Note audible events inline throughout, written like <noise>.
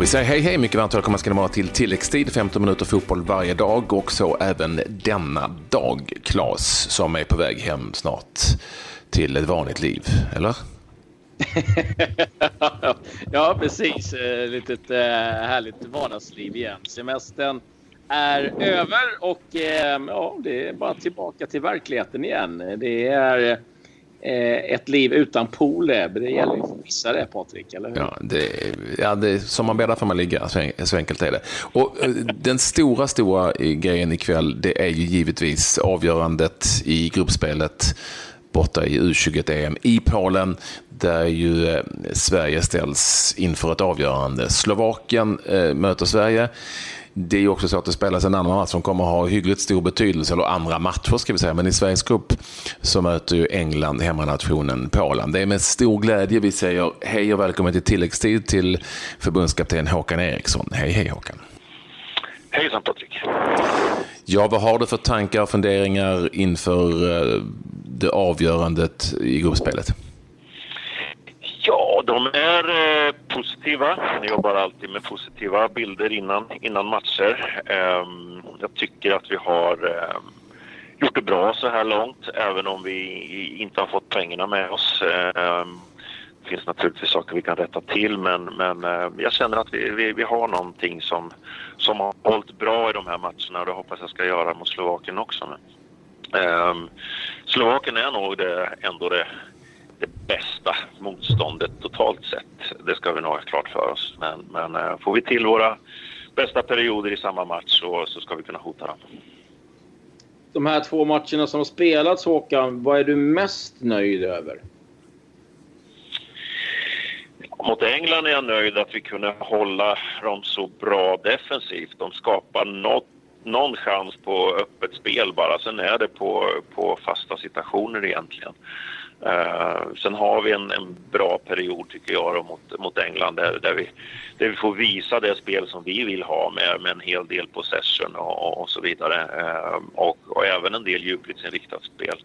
vi säger hej hej, mycket varmt välkomna ska ni vara till tilläggstid, 15 minuter fotboll varje dag och så även denna dag. Klas som är på väg hem snart till ett vanligt liv, eller? <laughs> ja, precis. Eh, ett litet eh, härligt vardagsliv igen. Semestern är över och eh, ja, det är bara tillbaka till verkligheten igen. Det är Eh, ett liv utan pool det. Det gäller ju att missa det, Patrik, eller hur? Ja, det, ja det, som man bäddar får man ligga, så, enkelt är det. Och eh, den stora, stora eh, grejen ikväll, det är ju givetvis avgörandet i gruppspelet borta i U21-EM i Polen, där ju Sverige ställs inför ett avgörande. Slovakien eh, möter Sverige det är också så att det spelas en annan match som kommer att ha hyggligt stor betydelse, eller andra matcher ska vi säga, men i Sveriges grupp så möter ju England hemmanationen Polen. Det är med stor glädje vi säger hej och välkommen till tilläggstid till förbundskapten Håkan Eriksson. Hej, hej Håkan. Hejsan Patrik. Ja, vad har du för tankar och funderingar inför eh, det avgörandet i gruppspelet? Ja, de är eh, positiva. Jag jobbar alltid med positiva bilder innan, innan matcher. Ehm, jag tycker att vi har ehm, gjort det bra så här långt, även om vi inte har fått pengarna med oss. Ehm, det finns naturligtvis saker vi kan rätta till, men, men jag känner att vi, vi, vi, har någonting som, som har hållit bra i de här matcherna och det hoppas jag ska göra mot Slovakien också. Men, Slovakien är nog det, ändå det det bästa motståndet totalt sett. Det ska vi nog ha klart för oss. Men, men eh, får vi till våra bästa perioder i samma match så, så ska vi kunna hota dem. De här två matcherna som har spelats, Håkan, vad är du mest nöjd över? Mot England är jag nöjd att vi kunde hålla dem så bra defensivt. De skapar något, någon chans på öppet spel bara. Sen är det på, på fasta situationer egentligen. Uh, sen har vi en, en, bra period tycker jag då, mot, mot England där, där, vi, där vi får visa det spel som vi vill ha med, med en hel del possession och, och så vidare. Uh, och, och, även en del djupledsinriktat spel.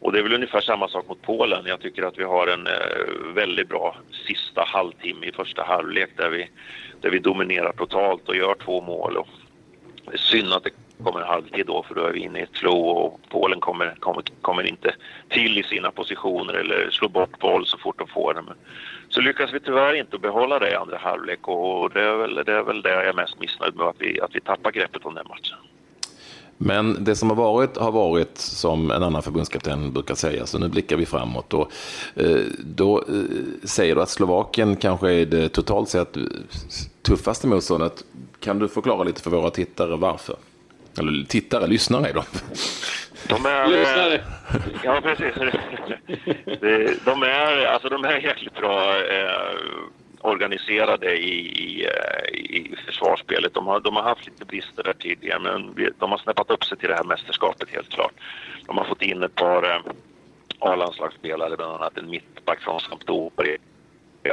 Och det är väl ungefär samma sak mot Polen. Jag tycker att vi har en uh, väldigt bra sista halvtimme i första halvlek där vi, där vi dominerar totalt och gör två mål. Och det är synd att det kommer halvtid då för då är vi inne i ett flow och Polen kommer, kommer, kommer inte till i sina positioner eller slår bort boll så fort de får den. Så lyckas vi tyvärr inte behålla det i andra halvlek och det är väl det, är väl det jag är mest missnöjd med, att vi, att vi tappar greppet om den matchen. Men det som har varit har varit som en annan förbundskapten brukar säga, så nu blickar vi framåt. Och, eh, då eh, säger du att Slovakien kanske är det totalt sett tuffaste motståndet. Kan du förklara lite för våra tittare varför? Eller tittare, lyssnare är de. De är... Lyssnare. Ja, precis. <laughs> De är, alltså, de är jäkligt bra eh, organiserade i, i, eh, i försvarsspelet. De har, de har haft lite brister där tidigare, men de har snäppat upp sig till det här mästerskapet helt klart. De har fått in ett par eh, A-landslagsspelare, bland annat en mittback från Sampdoria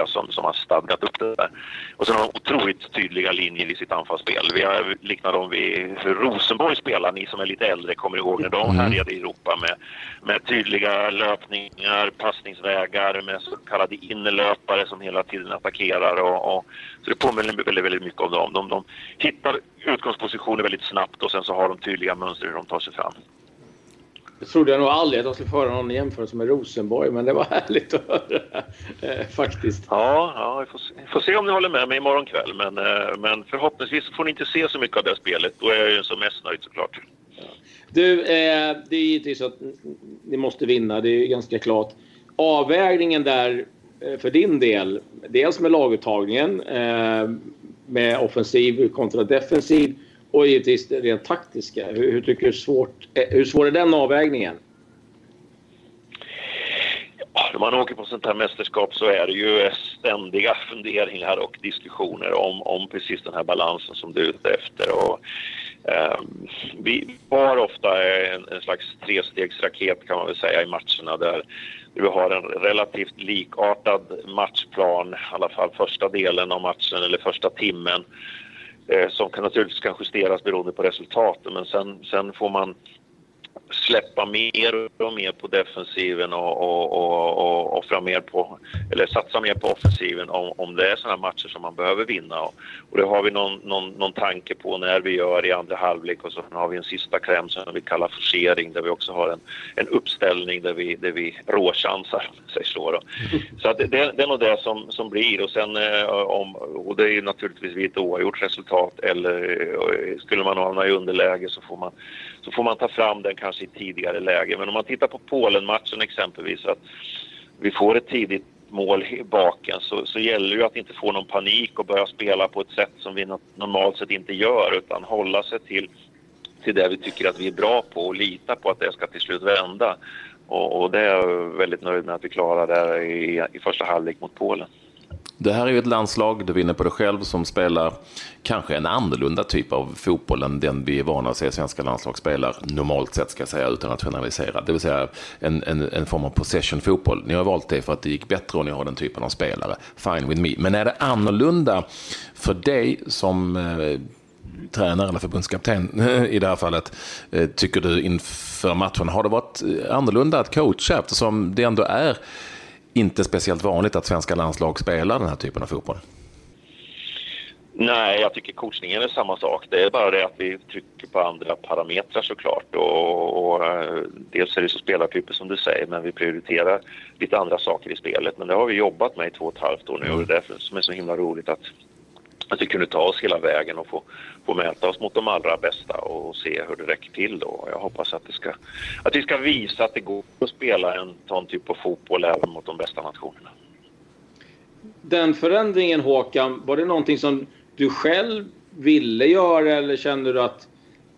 som, som har stadgat upp det där. Och sen har de otroligt tydliga linjer i sitt anfallsspel. Vi har liknat dem vid hur Rosenborg spelar. Ni som är lite äldre kommer ihåg när de mm. härjade i Europa med, med tydliga löpningar, passningsvägar, med så kallade innerlöpare som hela tiden attackerar. Och, och så det påminner väldigt, väldigt mycket om dem. De, de hittar utgångspositioner väldigt snabbt och sen så har de tydliga mönster hur de tar sig fram. Det trodde jag nog aldrig att de skulle föra någon jämförelse med Rosenborg, men det var <laughs> härligt att höra eh, faktiskt. Ja, ja vi, får se, vi får se om ni håller med mig imorgon kväll, men, eh, men förhoppningsvis får ni inte se så mycket av det spelet. Då är jag ju som mest nöjd såklart. Ja. Du, eh, det är givetvis att ni måste vinna, det är ganska klart. Avvägningen där eh, för din del, dels med laguttagningen med offensiv kontra defensiv och givetvis det rent taktiska. Hur, hur tycker du svårt, eh, hur svår är den avvägningen? Ja, när man åker på sånt här mästerskap så är det ju ständiga funderingar och diskussioner om, om precis den här balansen som du är ute efter. Och, eh, vi har ofta en, en slags trestegsraket kan man väl säga i matcherna där vi har en relativt likartad matchplan, i alla fall första delen av matchen eller första timmen Eh, som kan, naturligtvis kan justeras beroende på resultaten men sen, sen får man släppa mer och mer på defensiven och, och, och, och offra mer på, eller satsa mer på offensiven om, om det är sådana matcher som man behöver vinna. Och, och det har vi någon, någon, någon tanke på när vi gör i andra halvlek och så har vi en sista kläm som vi kallar forcering där vi också har en, en uppställning där vi, där vi råchansar, säger så. Då. Så att det, det är nog det som, som blir och sen eh, om, och det är ju naturligtvis vid ett oavgjort resultat eller eh, skulle man hamna i underläge så får man så får man ta fram den kanske i tidigare läge. Men om man tittar på Polen-matchen exempelvis att vi får ett tidigt mål i baken så, så gäller det ju att inte få någon panik och börja spela på ett sätt som vi normalt sett inte gör utan hålla sig till, till det vi tycker att vi är bra på och lita på att det ska till slut vända. Och, och det är jag väldigt nöjd med att vi klarar där i, i första halvlek mot Polen. Det här är ju ett landslag, du vinner på det själv, som spelar kanske en annorlunda typ av fotboll än den vi är vana att se svenska landslag spelar, normalt sett ska jag säga, utan att generalisera. Det vill säga en, en, en form av possession-fotboll. Ni har valt det för att det gick bättre och ni har den typen av spelare. Fine with me. Men är det annorlunda för dig som eh, tränare eller förbundskapten <laughs> i det här fallet, eh, tycker du inför matchen? Har det varit eh, annorlunda att coacha eftersom det ändå är inte speciellt vanligt att svenska landslag spelar den här typen av fotboll. Nej, jag tycker coachningen är samma sak. Det är bara det att vi trycker på andra parametrar såklart. Och, och, eh, dels är det så spelartyper som du säger, men vi prioriterar lite andra saker i spelet. Men det har vi jobbat med i två och ett halvt år nu och det är därför som är så himla roligt att att vi kunde ta oss hela vägen och få, få mäta oss mot de allra bästa och se hur det räcker till då. Jag hoppas att, det ska, att vi ska visa att det går att spela en sån typ av fotboll även mot de bästa nationerna. Den förändringen Håkan, var det någonting som du själv ville göra eller kände du att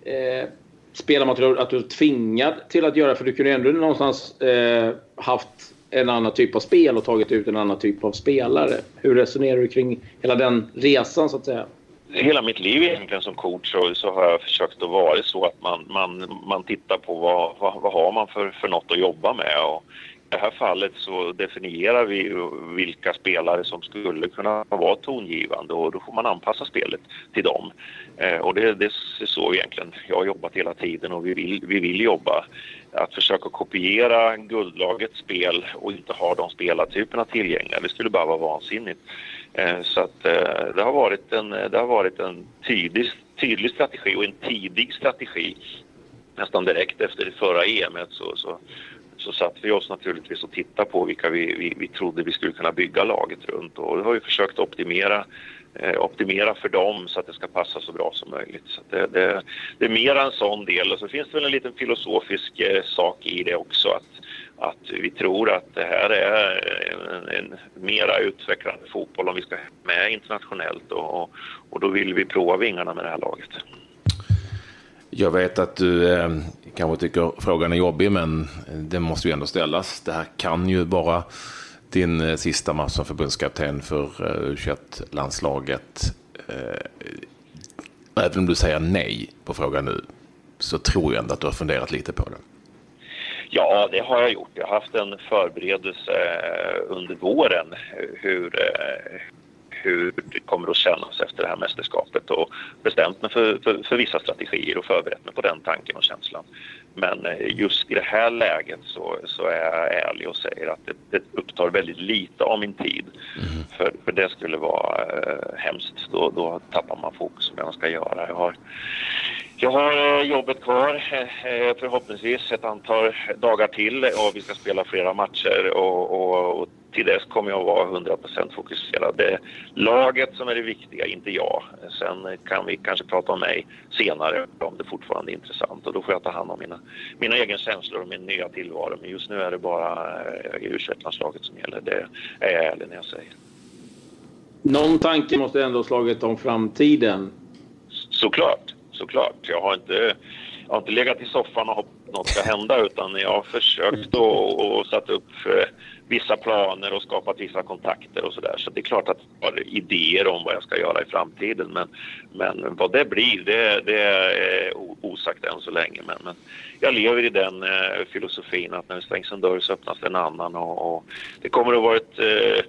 eh, spelarmaterial, att du var tvingad till att göra? För du kunde ändå någonstans eh, haft en annan typ av spel och tagit ut en annan typ av spelare. Hur resonerar du kring hela den resan så att säga? Hela mitt liv egentligen som coach så, så har jag försökt att vara så att man, man, man tittar på vad, vad, vad har man för, för något att jobba med. Och i det här fallet så definierar vi vilka spelare som skulle kunna vara tongivande och då får man anpassa spelet till dem. Eh, och det, det är så egentligen jag har jobbat hela tiden och vi vill, vi vill jobba att försöka kopiera guldlagets spel och inte ha de spelartyperna tillgängliga. Det skulle bara vara vansinnigt. Eh, så att eh, det har varit en, eh, det har varit en tydlig, tydlig strategi och en tidig strategi. Nästan direkt efter det förra EMet så, så, så satt vi oss naturligtvis och tittade på vilka vi, vi, vi trodde vi skulle kunna bygga laget runt och vi har vi försökt optimera Eh, optimera för dem så att det ska passa så bra som möjligt. Så det, det, det, är mer en sån del och så finns det väl en liten filosofisk eh, sak i det också att, att vi tror att det här är en, en mera utvecklande fotboll om vi ska med internationellt och, och då vill vi prova vingarna med det här laget. Jag vet att du eh, kanske tycker frågan är jobbig, men den måste ju ändå ställas. Det här kan ju bara din eh, sista match som förbundskapten för eh, U21-landslaget. Eh, även om du säger nej på frågan nu så tror jag ändå att du har funderat lite på det. Ja, det har jag gjort. Jag har haft en förberedelse under våren hur, hur det kommer att kännas efter det här mästerskapet och bestämt mig för, för, för, vissa strategier och förberett mig på den tanken och känslan. Men eh, just i det här läget så, så är jag ärlig och säger att det, det upptar väldigt lite av min tid. Mm. För, för det skulle vara eh, hemskt. Då, då tappar man fokus som jag ska göra. Jag har, jag har eh, jobbet kvar, eh, förhoppningsvis ett antal dagar till och vi ska spela flera matcher och, och, och till dess kommer jag att vara 100% fokuserad. Det är laget som är det viktiga, inte jag. Sen kan vi kanske prata om mig senare om det fortfarande är intressant och då får jag ta hand om mina, mina egna känslor och min nya tillvaro. Men just nu är det bara eh, u som gäller. Det är jag ärlig när jag säger. Någon tanke måste ändå ha slagit om framtiden? Såklart, såklart. Jag har inte, jag har inte legat i soffan och hoppat något ska hända utan jag har försökt och, och satt upp eh, vissa planer och skapat vissa kontakter och sådär. Så det är klart att jag har idéer om vad jag ska göra i framtiden. Men, men vad det blir, det, det är osagt än så länge. Men, men jag lever i den eh, filosofin att när det stängs en dörr så öppnas en annan och, och det kommer att vara ett eh,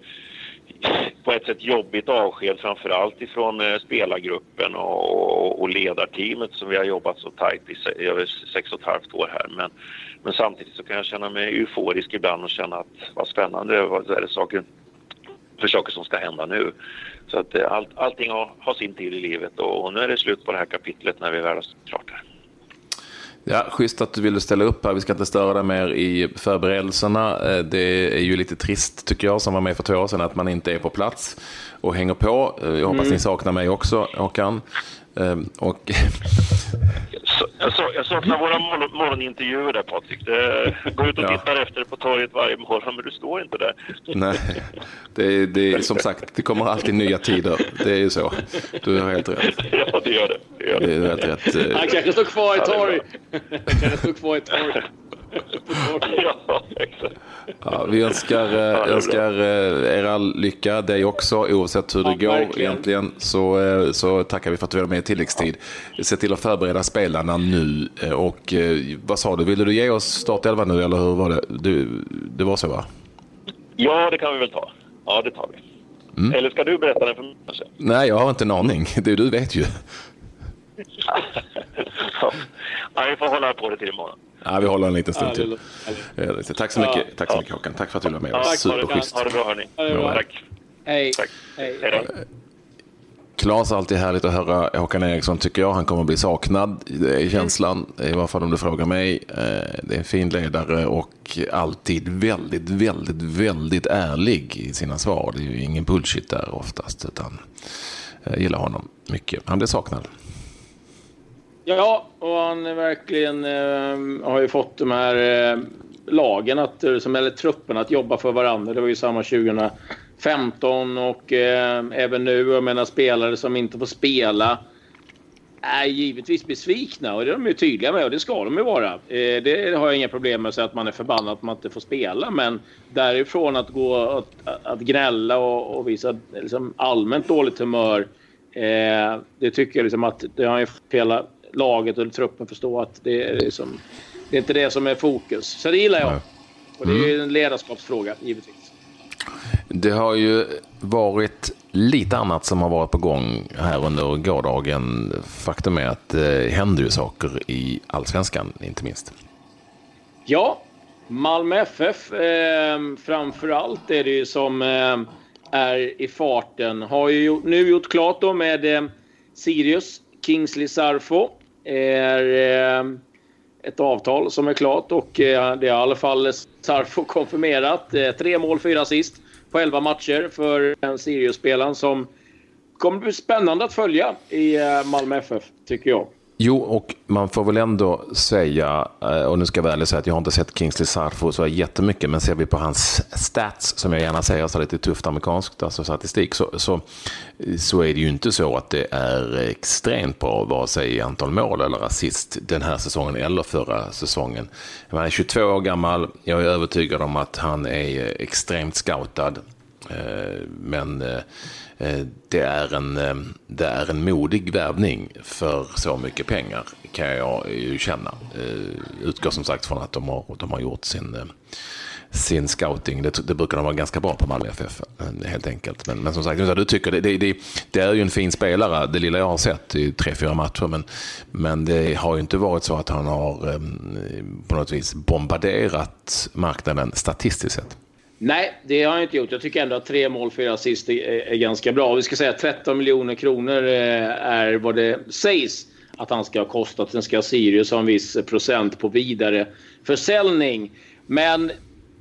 på ett sätt jobbigt avsked framför allt ifrån eh, spelargruppen och, och, och, ledarteamet som vi har jobbat så tajt i över sex och ett halvt år här. Men, men samtidigt så kan jag känna mig euforisk ibland och känna att vad spännande, vad är det saker, för saker som ska hända nu. Så att eh, allt, allting har, har sin tid i livet och, och nu är det slut på det här kapitlet när vi väl har klart det. Ja, schysst att du ville ställa upp här. Vi ska inte störa dig mer i förberedelserna. Eh, det är ju lite trist tycker jag som var med för två år sedan att man inte är på plats och hänger på. Eh, jag hoppas mm. ni saknar mig också Håkan. Ehm, och <laughs> jag, så, jag saknar våra morgon, morgonintervjuer där Patrik. Gå ut och <laughs> ja. tittar efter på torget varje morgon men du står inte där. <laughs> Nej, det, det, som sagt det kommer alltid nya tider. Det är ju så. Du har helt rätt. <laughs> Ja det gör det. Det, gör det. det är helt rätt. Han kanske står kvar i torg. Han kanske står kvar i torg. Ja, exakt. Ja, vi önskar, eh, önskar eh, er all lycka, dig också, oavsett hur det ja, går verkligen. egentligen. Så, eh, så tackar vi för att du var med i tilläggstid. Se till att förbereda spelarna nu. Och vad sa du, ville du ge oss startelva nu eller hur var det? Du, det var så va? Ja, det kan vi väl ta. Ja, det tar vi. Mm. Eller ska du berätta den för mig? Nej, jag har inte en aning. <laughs> Du, du vet ju. Ja, vi får hålla på det till imorgon. Ja, vi håller en liten stund till. Tack så mycket, tack så mycket Håkan. Tack för att du var med oss. Superschysst. Ha det bra hörni. Tack. Hej. Tack. Hej. Hej Klas, alltid härligt att höra Håkan Eriksson tycker jag. Han kommer bli saknad. Det är känslan, i varje fall om du frågar mig. Eh, det är en fin ledare och alltid väldigt, väldigt, väldigt ärlig i sina svar. Det är ju ingen bullshit där oftast. Utan jag gillar honom mycket. Han blir saknad. Ja, och han verkligen eh, har ju fått de här eh, lagen, att, eh, som, eller trupperna, att jobba för varandra. Det var ju samma 2015 och eh, även nu. Jag menar spelare som inte får spela är givetvis besvikna och det är de ju tydliga med och det ska de ju vara. Eh, det har jag inga problem med att säga att man är förbannad att man inte får spela men därifrån att gå att, att gnälla och, och visa liksom, allmänt dåligt humör eh, det tycker jag liksom att det har ju spelat laget och truppen förstå att det är, liksom, det är inte det som är fokus. Så det gillar jag. Och det är ju en ledarskapsfråga, givetvis. Det har ju varit lite annat som har varit på gång här under gårdagen. Faktum är att det händer ju saker i allsvenskan, inte minst. Ja, Malmö FF eh, framför allt är det ju som eh, är i farten. Har ju nu gjort klart då med eh, Sirius Kingsley Sarfo är eh, ett avtal som är klart och eh, det har i alla fall Sarfo konfirmerat. Eh, tre mål, fyra assist på elva matcher för en Sirius-spelaren som kommer bli spännande att följa i Malmö FF, tycker jag. Jo, och man får väl ändå säga, eh, och nu ska jag vara ärlig och säga att jag har inte sett Kingsley Sarfo så jättemycket, men ser vi på hans stats, som jag gärna säger, så lite tufft amerikanskt, alltså statistik, så, så, så är det ju inte så att det är extremt bra, vare sig i antal mål eller assist den här säsongen eller förra säsongen. Han är 22 år gammal, jag är övertygad om att han är eh, extremt scoutad, Eh, men eh, det är, en, eh, det är en modig värvning för så mycket pengar kan jag ju känna. Utgår som sagt från att de har, de har gjort sin, sin scouting. Det, det brukar de vara ganska bra på Malmö FF helt enkelt. Men, men som sagt, du tycker det, det, det, är ju en fin spelare, det lilla jag har sett i tre, fyra matcher. Men, men det har ju inte varit så att han har på något vis bombarderat marknaden statistiskt sett. Nej, det har han inte gjort. Jag tycker ändå att tre mål, fyra assist är, är ganska bra. Vi ska säga att 13 miljoner kronor eh, är vad det sägs att han ska ha kostat. Sen ska Sirius ha en viss procent på vidare försäljning. Men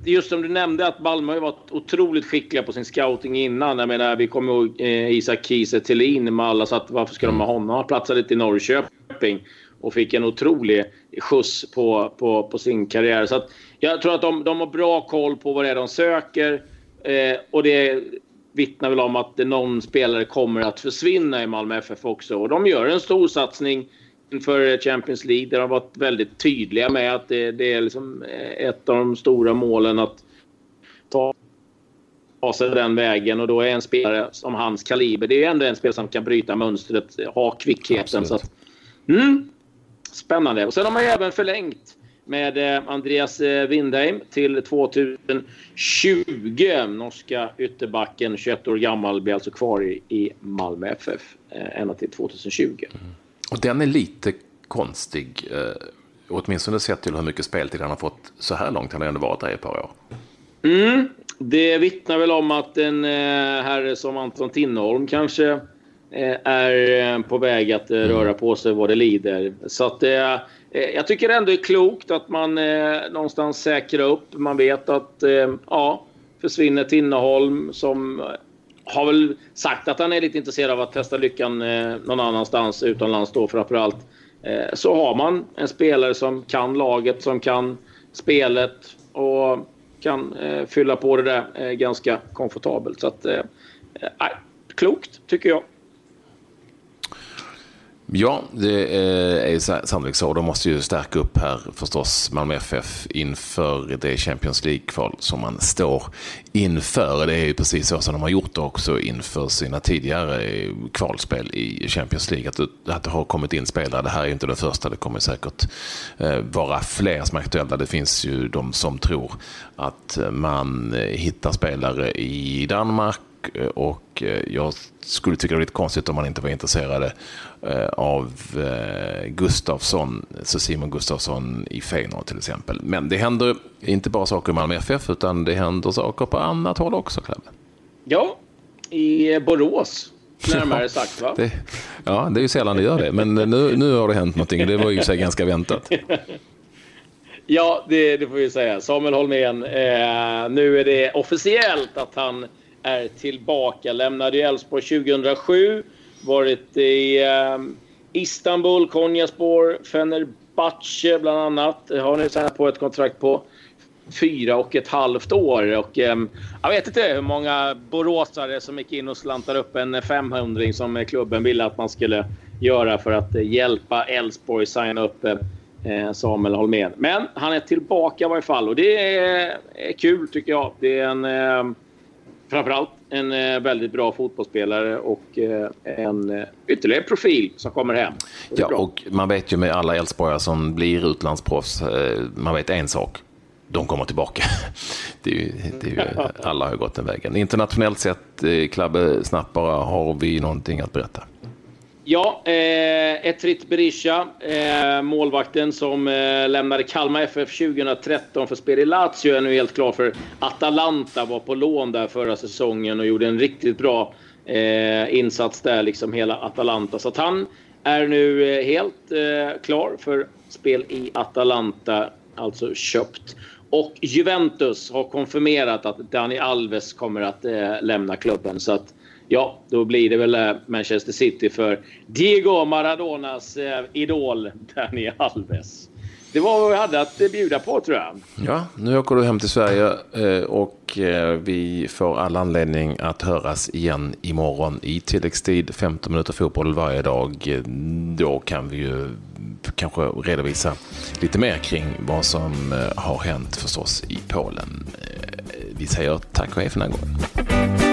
just som du nämnde att Malmö har varit otroligt skickliga på sin scouting innan. Jag menar, vi kommer ihåg eh, Isak Kiese Thelin med alla, så att varför ska de ha honom? Han platsade lite i Norrköping och fick en otrolig skjuts på, på, på sin karriär. Så jag tror att de, de har bra koll på vad det är de söker. Eh, och det vittnar väl om att någon spelare kommer att försvinna i Malmö FF också. Och de gör en stor satsning inför Champions League där de har varit väldigt tydliga med att det, det är liksom ett av de stora målen att ta, ta sig den vägen. Och då är en spelare som hans kaliber, det är ändå en spelare som kan bryta mönstret, ha kvickheten. Så att, mm, spännande. Och sen har man ju även förlängt med eh, Andreas eh, Windheim till 2020. Norska ytterbacken, 21 år gammal, blir alltså kvar i, Malmö FF eh, ända till 2020. Mm. Och den är lite konstig, åtminstone sett till hur mycket speltid han har fått så här långt. Han har ändå varit där i ett par år. Mm. Det vittnar väl om att en herre som Anton Tinnerholm kanske är eh, på väg att mm. röra på sig vad det lider. Så att eh, jag tycker ändå det är klokt att man eh, någonstans säkrar upp. Man vet att eh, ja, försvinner Tinnerholm som har väl sagt att han är lite intresserad av att testa lyckan eh, någon annanstans utomlands då framförallt. Eh, så har man en spelare som kan laget, som kan spelet och kan eh, fylla på det där eh, ganska komfortabelt. Så att, eh, eh klokt tycker jag. Ja, det eh, är sannolikt så. De måste ju stärka upp här förstås Malmö FF inför det Champions League-kval som man står inför. Det är ju precis så som de har gjort också inför sina tidigare kvalspel i Champions League. Att, att det har kommit in spelare. Det här är ju inte den första. Det kommer säkert eh, vara fler som är aktuella. Det finns ju de som tror att man hittar spelare i Danmark och eh, jag skulle tycka det var lite konstigt om man inte var intresserade eh, av eh, Gustafsson, så Simon Gustafsson i Feyenoord till exempel. Men det händer inte bara saker i Malmö FF utan det händer saker på annat håll också, Klabbe. Ja, i Borås närmare sagt va? Det, ja, det är ju sällan det gör det. Men nu, nu har det hänt någonting det var ju sig ganska väntat. <laughs> Ja, det, det får vi säga. Samuel Holmén, eh, nu är det officiellt att han är tillbaka. Lämnade Elfsborg 2007. Varit i eh, Istanbul, Konyaspor, Fenerbahce bland annat. Har nu signat på ett kontrakt på fyra och ett halvt år. Och, eh, jag vet inte hur många boråsare som gick in och slantade upp en 500 som klubben ville att man skulle göra för att eh, hjälpa Elfsborg signa upp eh, eh, Samuel Holmén. Men han är tillbaka i varje fall och det är, är kul tycker jag. Det är en eh, framförallt en eh, väldigt bra fotbollsspelare och eh, en eh, ytterligare profil som kommer hem. Och ja, och man vet ju med alla Elfsborgare som blir utlandsproffs, man vet en sak. De kommer tillbaka. <laughs> Det är ju, det är ju, <laughs> alla har gått den vägen. Internationellt sett, Klabbe, snabbt bara, har vi någonting att berätta? Ja, eh, Etrit Berisha, eh, målvakten som eh, lämnade Kalmar FF 2013 för spel i Lazio, är nu helt klar för Atalanta. Var på lån där förra säsongen och gjorde en riktigt bra eh, insats där, liksom hela Atalanta. Så att han är nu eh, helt eh, klar för spel i Atalanta, alltså köpt. Och Juventus har konfirmerat att Dani Alves kommer att eh, lämna klubben. Så att Ja, då blir det väl eh, Manchester City för Diego Maradonas eh, idol Dani Alves. Det var vad vi hade att eh, bjuda på tror jag. Ja, nu åker du hem till Sverige och vi får all anledning att höras igen imorgon i tilläggstid. 15 minuter fotboll varje dag. Då kan vi ju kanske redovisa lite mer kring vad som har hänt förstås i Polen. Vi säger tack och hej för den här gången.